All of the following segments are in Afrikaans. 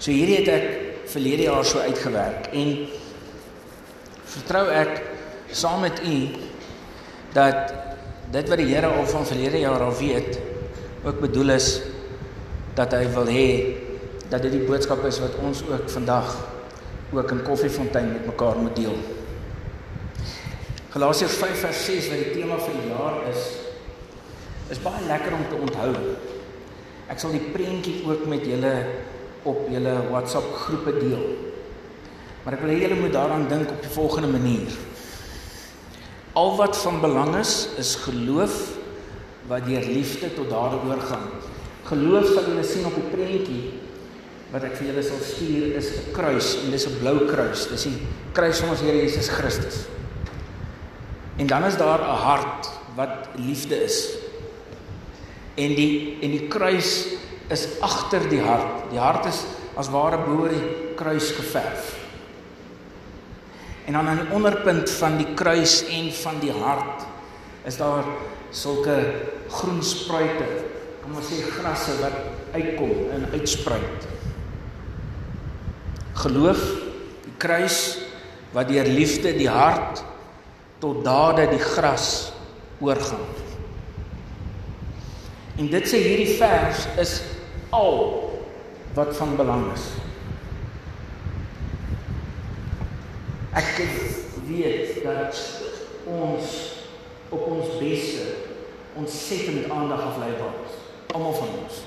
So hierdie het ek verlede jaar so uitgewerk en vertrou ek saam met u dat dit wat die Here al van verlede jaar al weet ook bedoel is dat hy wil hê dat dit die boodskap is wat ons ook vandag ook in Koffiefontein met mekaar moet deel. Galasiërs 5 vers 6 wat die tema vir die jaar is, is baie lekker om te onthou. Ek sal die prentjie ook met julle op julle WhatsApp groepe deel. Maar ek wil hê julle moet daaraan dink op die volgende manier. Al wat van belang is, is geloof wat deur liefde tot dade oorgaan. Geloof sal julle sien op die prentjie wat ek vir julle sal stuur is 'n kruis en dis 'n blou kruis. Dis die kruis van ons Here Jesus Christus. En dan is daar 'n hart wat liefde is. En die en die kruis is agter die hart. Die hart is as ware bo die kruis geverf. En dan aan die onderpunt van die kruis en van die hart is daar sulke groen spruite, kom ons sê grasse wat uitkom en uitspruit. Geloof, die kruis wat deur liefde die hart tot dade die gras oorgaan. En dit sê hierdie vers is al wat van belang is. Ek weet dat ons op ons beste ontsettend aandag afleibaar is. Almal van ons.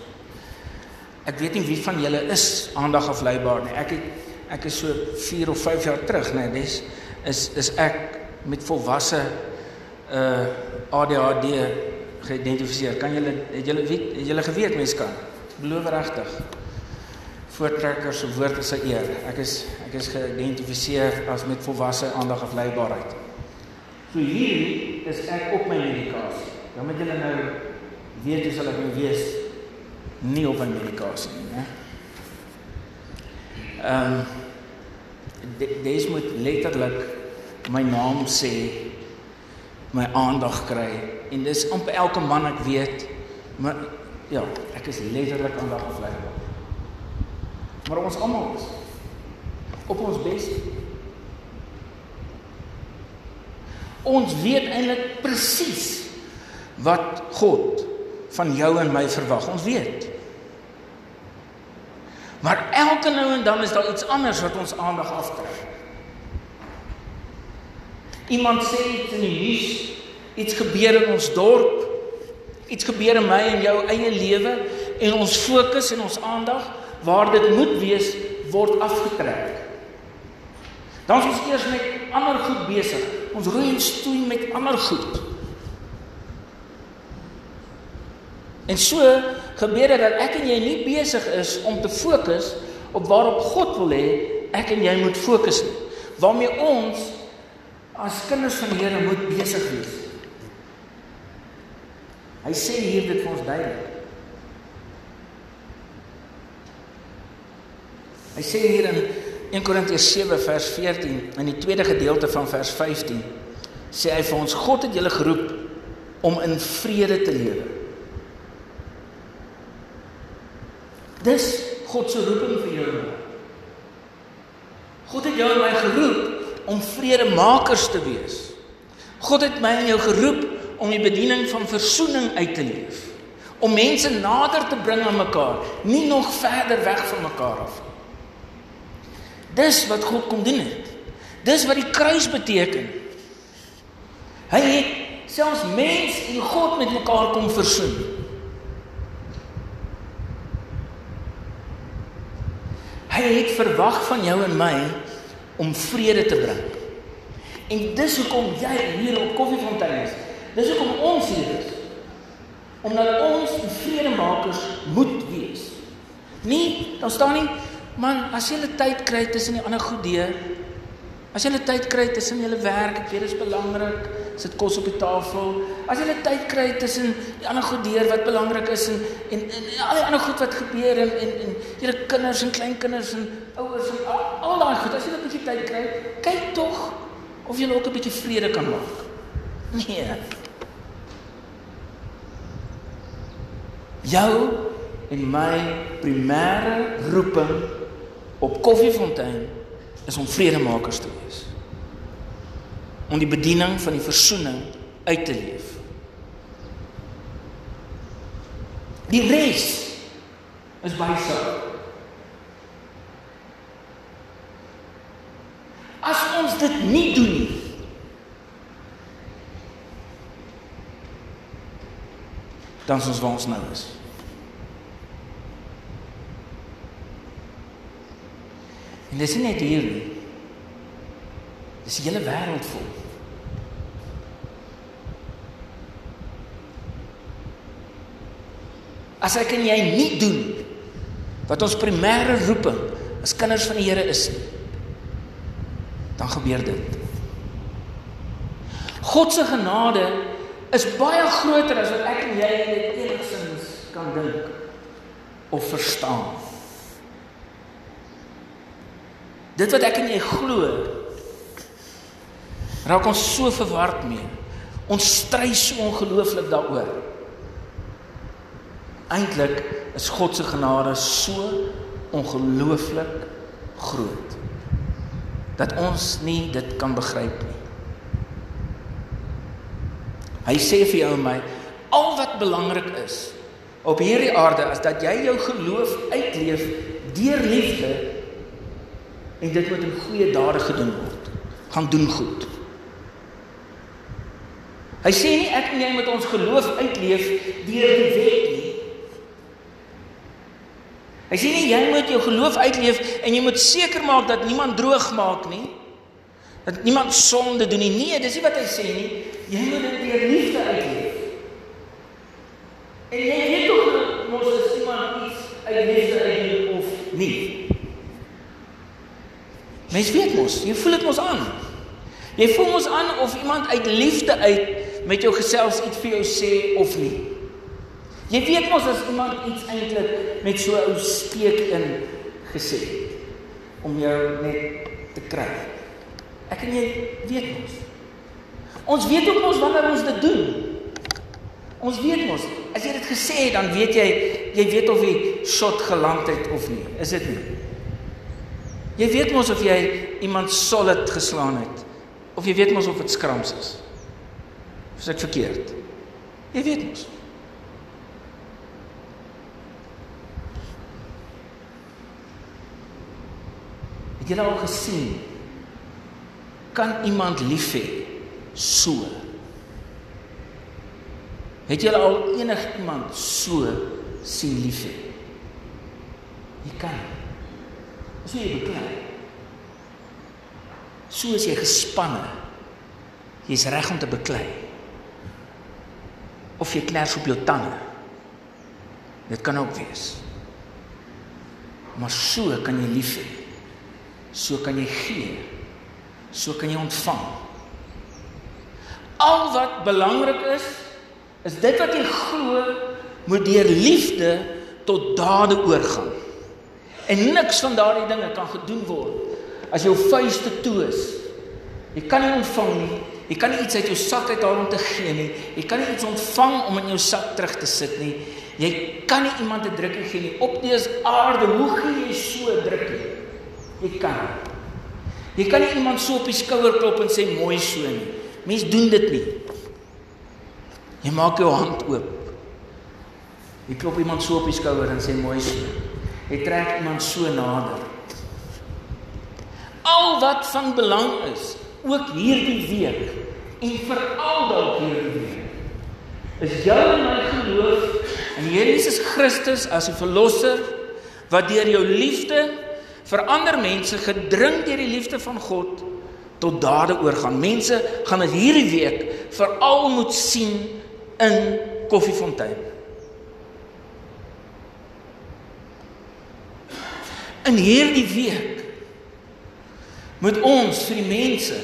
Ek weet nie wie van julle is aandag afleibaar nie. Ek het ek is so 4 of 5 jaar terug, nee, dis is is ek met volwasse uh ADHD geïdentifiseer. Kan julle het julle weet het julle geweet mense kan? Beloof regtig. Voortrekkers se woord is 'n eer. Ek is ek is geïdentifiseer as met volwasse aandag afleibaarheid. So hier is ek op my medikasie. Dan moet julle nou weet hoe sal ek nou wees nie op my medikasie nie, né? Ehm um, dis moet letterlik my naam sê my aandag kry en dis amper elke man ek weet maar ja ek is letterlik aandag afleibaar maar ons almal is op ons bes. Ons weet eintlik presies wat God van jou en my verwag. Ons weet. Maar elke nou en dan is daar iets anders wat ons aandag aftrek. Iemand sê iets in die nuus, iets gebeur in ons dorp, iets gebeur in my en jou eie lewe en ons fokus en ons aandag waar dit moet wees word afgetrek. Dan is ons eers met ander goed besig. Ons roei en stoei met ander goed. En so gebeur dit dat ek en jy nie besig is om te fokus op waarop God wil hê ek en jy moet fokus nie. Waarmee ons as kinders van die Here moet besig wees. Hy sê hier dit vir ons duidelik. Hy sê hier in 1 Korintiërs 7 vers 14 in die tweede gedeelte van vers 15 sê hy vir ons God het julle geroep om in vrede te lewe. Dis God se roeping vir jou. God het jou en my geroep om vredemakers te wees. God het my en jou geroep om die bediening van verzoening uit te leef. Om mense nader te bring aan mekaar, nie nog verder weg van mekaar af nie. Dis wat God kom doen het. Dis wat die kruis beteken. Hy het selfs mens en God met mekaar kom versoen. Hy het verwag van jou en my om vrede te bring. En dis hoekom jy hier op Koffiefontein is. Dis hoekom ons hier is. Omdat ons vredemakers moet wees. Nie, dan staan nie, man, as jy 'n tyd kry tussen die ander goed deur, as jy 'n tyd kry tussen julle werk, ek weet dit is belangrik, sit kos op die tafel. As jy 'n tyd kry tussen die ander goed deur wat belangrik is en en, en, en al die ander goed wat gebeur en en en julle kinders en kleinkinders en ouers en al, al daai goed, as jy 'n bietjie tyd kry, kyk tog of jy ook 'n bietjie vrede kan maak. Nee. Jou en my primêre roeping op Koffiefontein is om vredemakers te wees. Om die bediening van die versoening uit te leef. Die res is bysaak. As ons dit nie doen nie, dan is ons waar ons nou is. En dis nie net hier nie. Dis die hele wêreld vol. As ek en jy nie doen wat ons primêre roeping as kinders van die Here is nie, dan gebeur dit. God se genade is baie groter as wat ek en jy dit enigsins kan dink of verstaan. Dit wat ek en jy glo, raak ons so verward mee. Ons stry so ongelooflik daaroor. Eintlik is God se genade so ongelooflik groot dat ons nie dit kan begryp nie. Hy sê vir jou en my al wat belangrik is op hierdie aarde is dat jy jou geloof uitleef deur liefde en dit moet in goeie dade gedoen word. Gaan doen goed. Hy sê nie ek en jy moet ons geloof uitleef deur die wet nie. Hy sê nie jy moet jou geloof uitleef en jy moet seker maak dat niemand droog maak nie. Dat niemand sonde doen nie. Nee, dis nie wat hy sê nie. Jy moet dit deur liefde uitleef. En jy weet tog mos as iemand iets uit liefde uitleef of nie. Mens weet mos, jy voel dit mos aan. Jy voel mos aan of iemand uit liefde uit met jou gesels iets vir jou sê of nie. Jy weet mos as iemand iets eintlik met so 'n ou steek in gesê om jou net te kry. Ek en jy weet mos. Ons weet ook mos wanneer ons dit doen. Ons weet mos, as jy dit gesê het, dan weet jy, jy weet of die shot geland het of nie. Is dit nie? Jy weet mos of jy iemand solid geslaan het of jy weet mos of dit skrams is. Of dit verkeerd. Jy weet mos. Het jy al gesien kan iemand lief hê so? Het jy al enig iemand so sien lief hê? Jy kan. So jy beklei. So as jy gespanne. Jy's reg om te beklei. Of jy kners op jou tande. Dit kan ook wees. Maar so kan jy lief hê. So kan jy gee. So kan jy ontvang. Al wat belangrik is, is dit wat jy glo moet deur liefde tot dade oorgaan. En niks van daardie dinge kan gedoen word as jou vuiste toe is. Jy kan nie ontvang nie. Jy kan nie iets uit jou sak uithaal om te gee nie. Jy kan nie iets ontvang om in jou sak terug te sit nie. Jy kan nie iemand 'n drukkie gee nie. Op dese aarde, hoe gee jy so 'n drukkie? Jy kan. Jy kan nie iemand so op die skouer klop en sê mooi so nie. Mense doen dit nie. Jy maak jou hand oop. Jy klop iemand so op die skouer en sê mooi so. Jy trek iemand so nader. Al wat van belang is, ook hierdie week en veral dalk hierdie week, is jou en my geloof in Jesus Christus as die verlosser wat deur jou liefde vir ander mense gedring deur die liefde van God tot dade oorgaan. Mense gaan dit hierdie week veral moet sien in Koffiefontein. In hierdie week moet ons vir die mense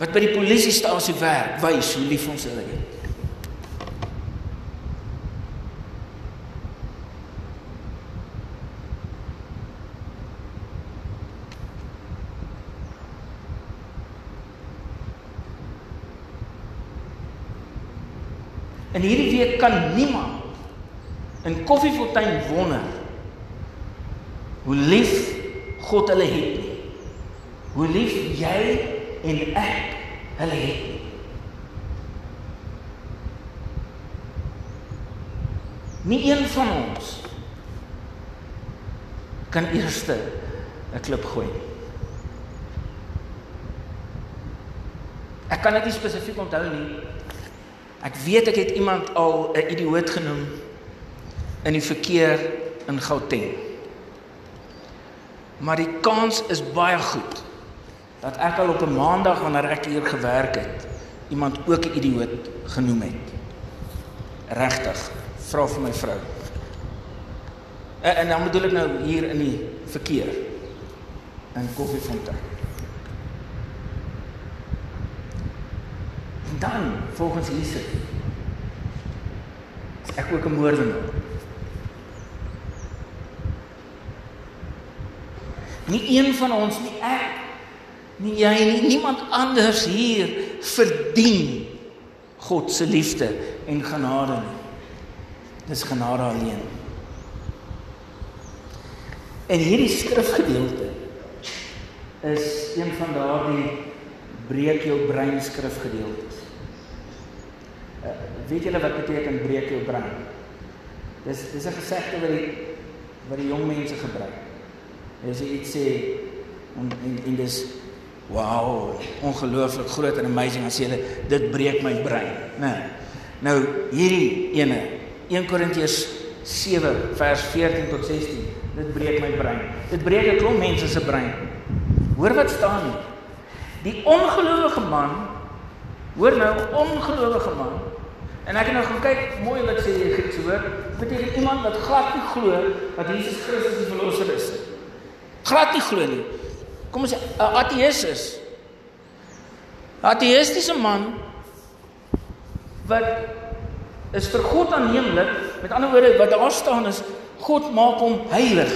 wat by die polisiestasie werk, wys hoe lief ons hulle het. In hierdie week kan niemand in Koffiefontein wonder hoe lief God hulle het nie. Hoe lief jy en ek hulle het nie. Nie een van ons kan eerste 'n klip gooi nie. Ek kan dit nie spesifiek onthou nie. Ek weet ek het iemand al 'n idioot genoem in die verkeer in Gauteng. Maar die kans is baie goed dat ek al op 'n maandag wanneer ek hier gewerk het, iemand ook 'n idioot genoem het. Regtig, vra vir my vrou. En, en dan bedoel ek nou hier in die verkeer in Koffiefontein. Dan volgens Jesus is ek ook 'n moordenaar. Nie een van ons nie ek nie jy nie niemand anders hier verdien God se liefde en genade nie. Dis genade alleen. En hierdie skrifgedeelte is een van daardie breek jou brein skrifgedeeltes. Weet julle wat beteken breek jou brein? Dis dis 'n gesegde wat die wat die jong mense gebruik. As jy iets sê en en, en dis wow, ongelooflik groot en amazing as jy dit breek my brein, né? Nee. Nou hierdie ene 1 Korintiërs 7 vers 14 tot 16. Dit breek my brein. Dit breek 'n klomp mense se brein. Hoor wat staan hier. Die ongelowige man hoor nou ongelowige man. En ek het nou gaan kyk mooi wat sê die Griekse woord. Beteken iemand wat glad nie glo dat Jesus Christus die verlosser is nie. Glad nie glo nie. Kom ons sê 'n ateïs is. 'n Ateïstiese man wat is vir God aanneemlik. Met ander woorde wat daar staan is God maak hom heilig.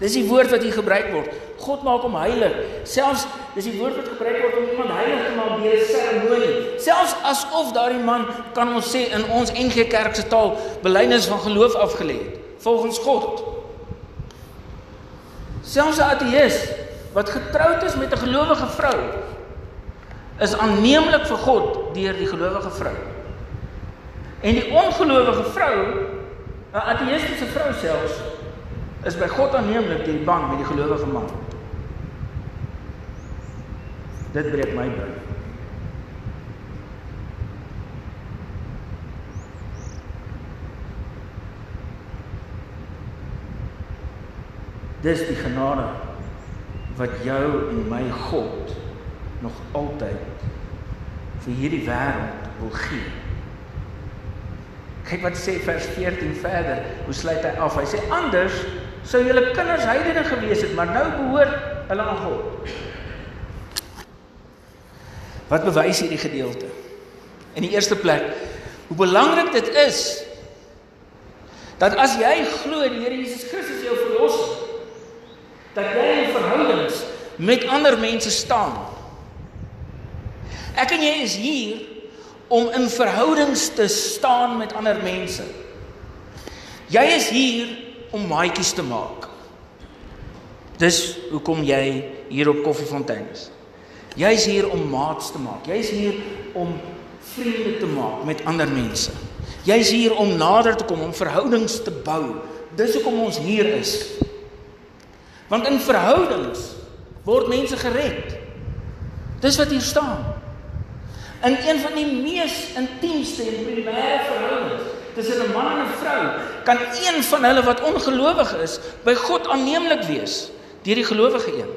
Dis die woord wat hier gebruik word. God maak hom heilig. Selfs dis die woord wat gebruik word om iemand heilig te maak deur seremonie. Selfs asof daardie man kan ons sê in ons NG Kerk se taal belydenis van geloof afgelê het volgens God. Selfs 'n ateïs wat getroud is met 'n gelowige vrou is aanneemlik vir God deur die gelowige vrou. En die ongelowige vrou, 'n ateïstiese vrou selfs, is by God aanneemlik die band met die gelowige man. Dit breek my brein. Dis die genade wat jou en my God nog altyd vir hierdie wêreld wil gee. Kyk wat sê vers 14 verder. Hoe sluit hy af? Hy sê anders sou julle kinders heidene gewees het, maar nou behoort hulle aan God. Wat bewys hierdie gedeelte? In die eerste plek, hoe belangrik dit is dat as jy glo die Here Jesus Christus jou verlosser, dat jy in verhoudings met ander mense staan. Ek en jy is hier om in verhoudings te staan met ander mense. Jy is hier om maatjies te maak. Dis hoekom jy hier op Koffiefontein is. Jy is hier om maats te maak. Jy is hier om vriende te maak met ander mense. Jy is hier om nader te kom om verhoudings te bou. Dis hoekom ons hier is. Want in verhoudings word mense gered. Dis wat hier staan. In een van die mees intiemste en primêre verhoudings tussen 'n man en 'n vrou, kan een van hulle wat ongelowig is, by God aanneemlik wees deur die gelowige een.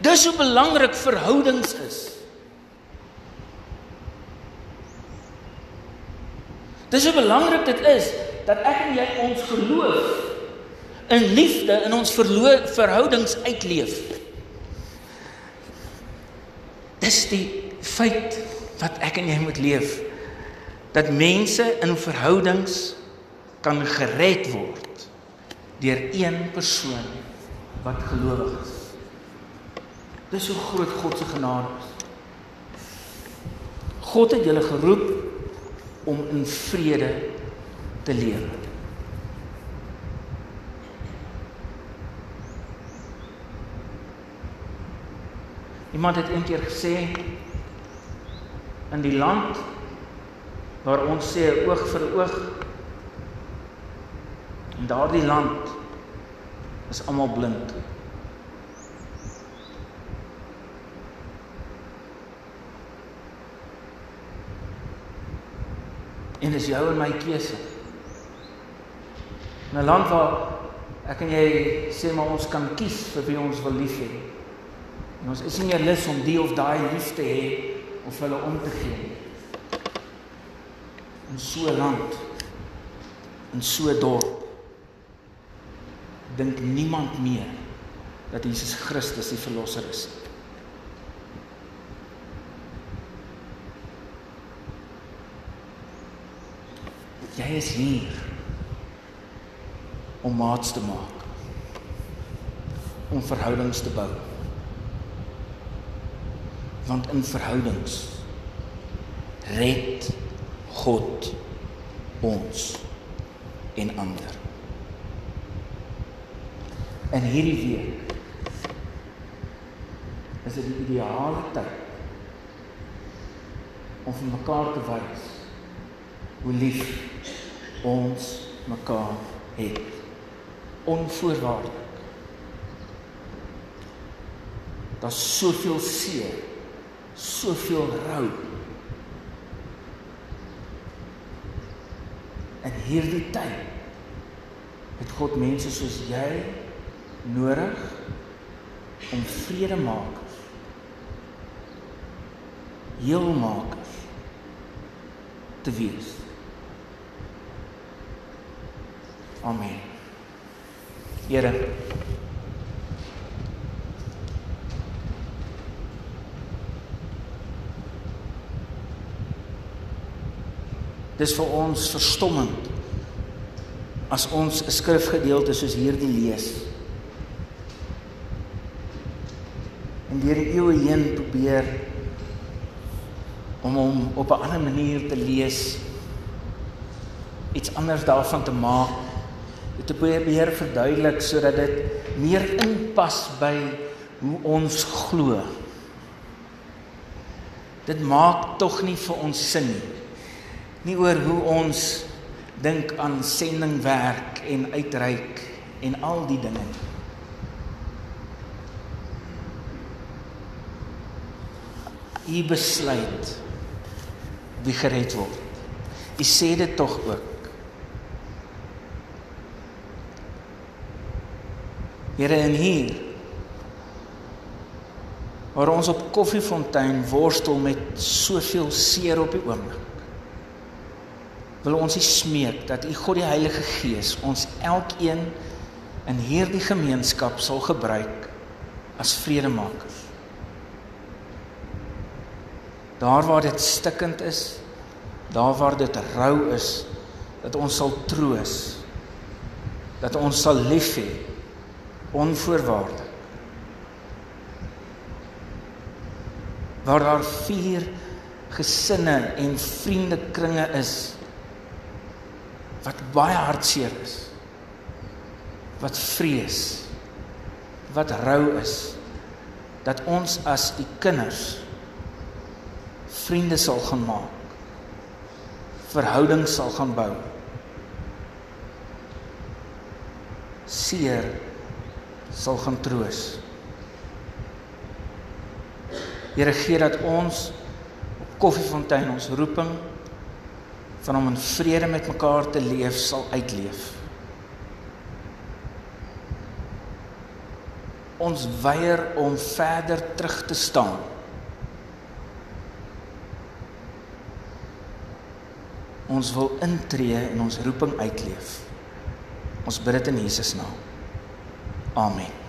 Dis hoe belangrik verhoudings is. Dis hoe belangrik dit is dat ek en jy ons geloof in liefde in ons verhoudings uitleef. Dis die feit wat ek en jy moet leef dat mense in verhoudings kan gered word deur een persoon wat gelowig is. Dis hoe groot God se genade is. God het julle geroep om in vrede te lewe. Iemand het eendag gesê in die land waar ons sê oog vir oog in daardie land is almal blind. En dis jou en my keuse. In 'n land waar ek en jy sê maar ons kan kies vir wie ons wil lief hê. En ons is nie meer lus om die of daai lief te hê of hulle om te gee nie. In so 'n land in so 'n dorp dink niemand meer dat Jesus Christus die verlosser is. Jy is hier om maats te maak. Om verhoudings te bou. Want in verhoudings red God ons en ander. In hierdie week is dit die ideale tyd om vir mekaar te wys hoe lief ons mekaar het. Onvoorwaardelik. Daar's soveel seer, soveel rou. In hierdie tyd het God mense soos jy nodig om vredemakers heelmakers te wees. Amen. Here Dis vir ons verstommend as ons 'n skrifgedeelte soos hierdie lees. En deur die eeue heen probeer om hom op 'n ander manier te lees, iets anders daarvan te maak, dit probeer verduidelik sodat dit meer inpas by hoe ons glo. Dit maak tog nie vir ons sin nie. Nie oor hoe ons dink aan sendingwerk en uitreik en al die dinge nie. U besluit wie gered word. U sê dit tog ook. Here en hier waar ons op Koffiefontein worstel met soveel seer op die oomblik. Wil ons U smeek dat U God die Heilige Gees ons elkeen in hierdie gemeenskap sal gebruik as vredemakers. Daar waar dit stikkend is, daar waar dit rou is, dat ons sal troos. Dat ons sal lief hê onvoorwaardelik. Waar daar vier gesinne en vriendekringe is wat baie hartseer is. Wat vrees. Wat rou is dat ons as die kinders vriende sal gaan maak. Verhoudings sal gaan bou. Seer sal gaan troos. Here gee dat ons op Koffiefontein ons roeping van om in vrede met mekaar te leef sal uitleef. Ons weier om verder terug te staan. Ons wil intree en ons roeping uitleef. Ons bid dit in Jesus naam. Amen.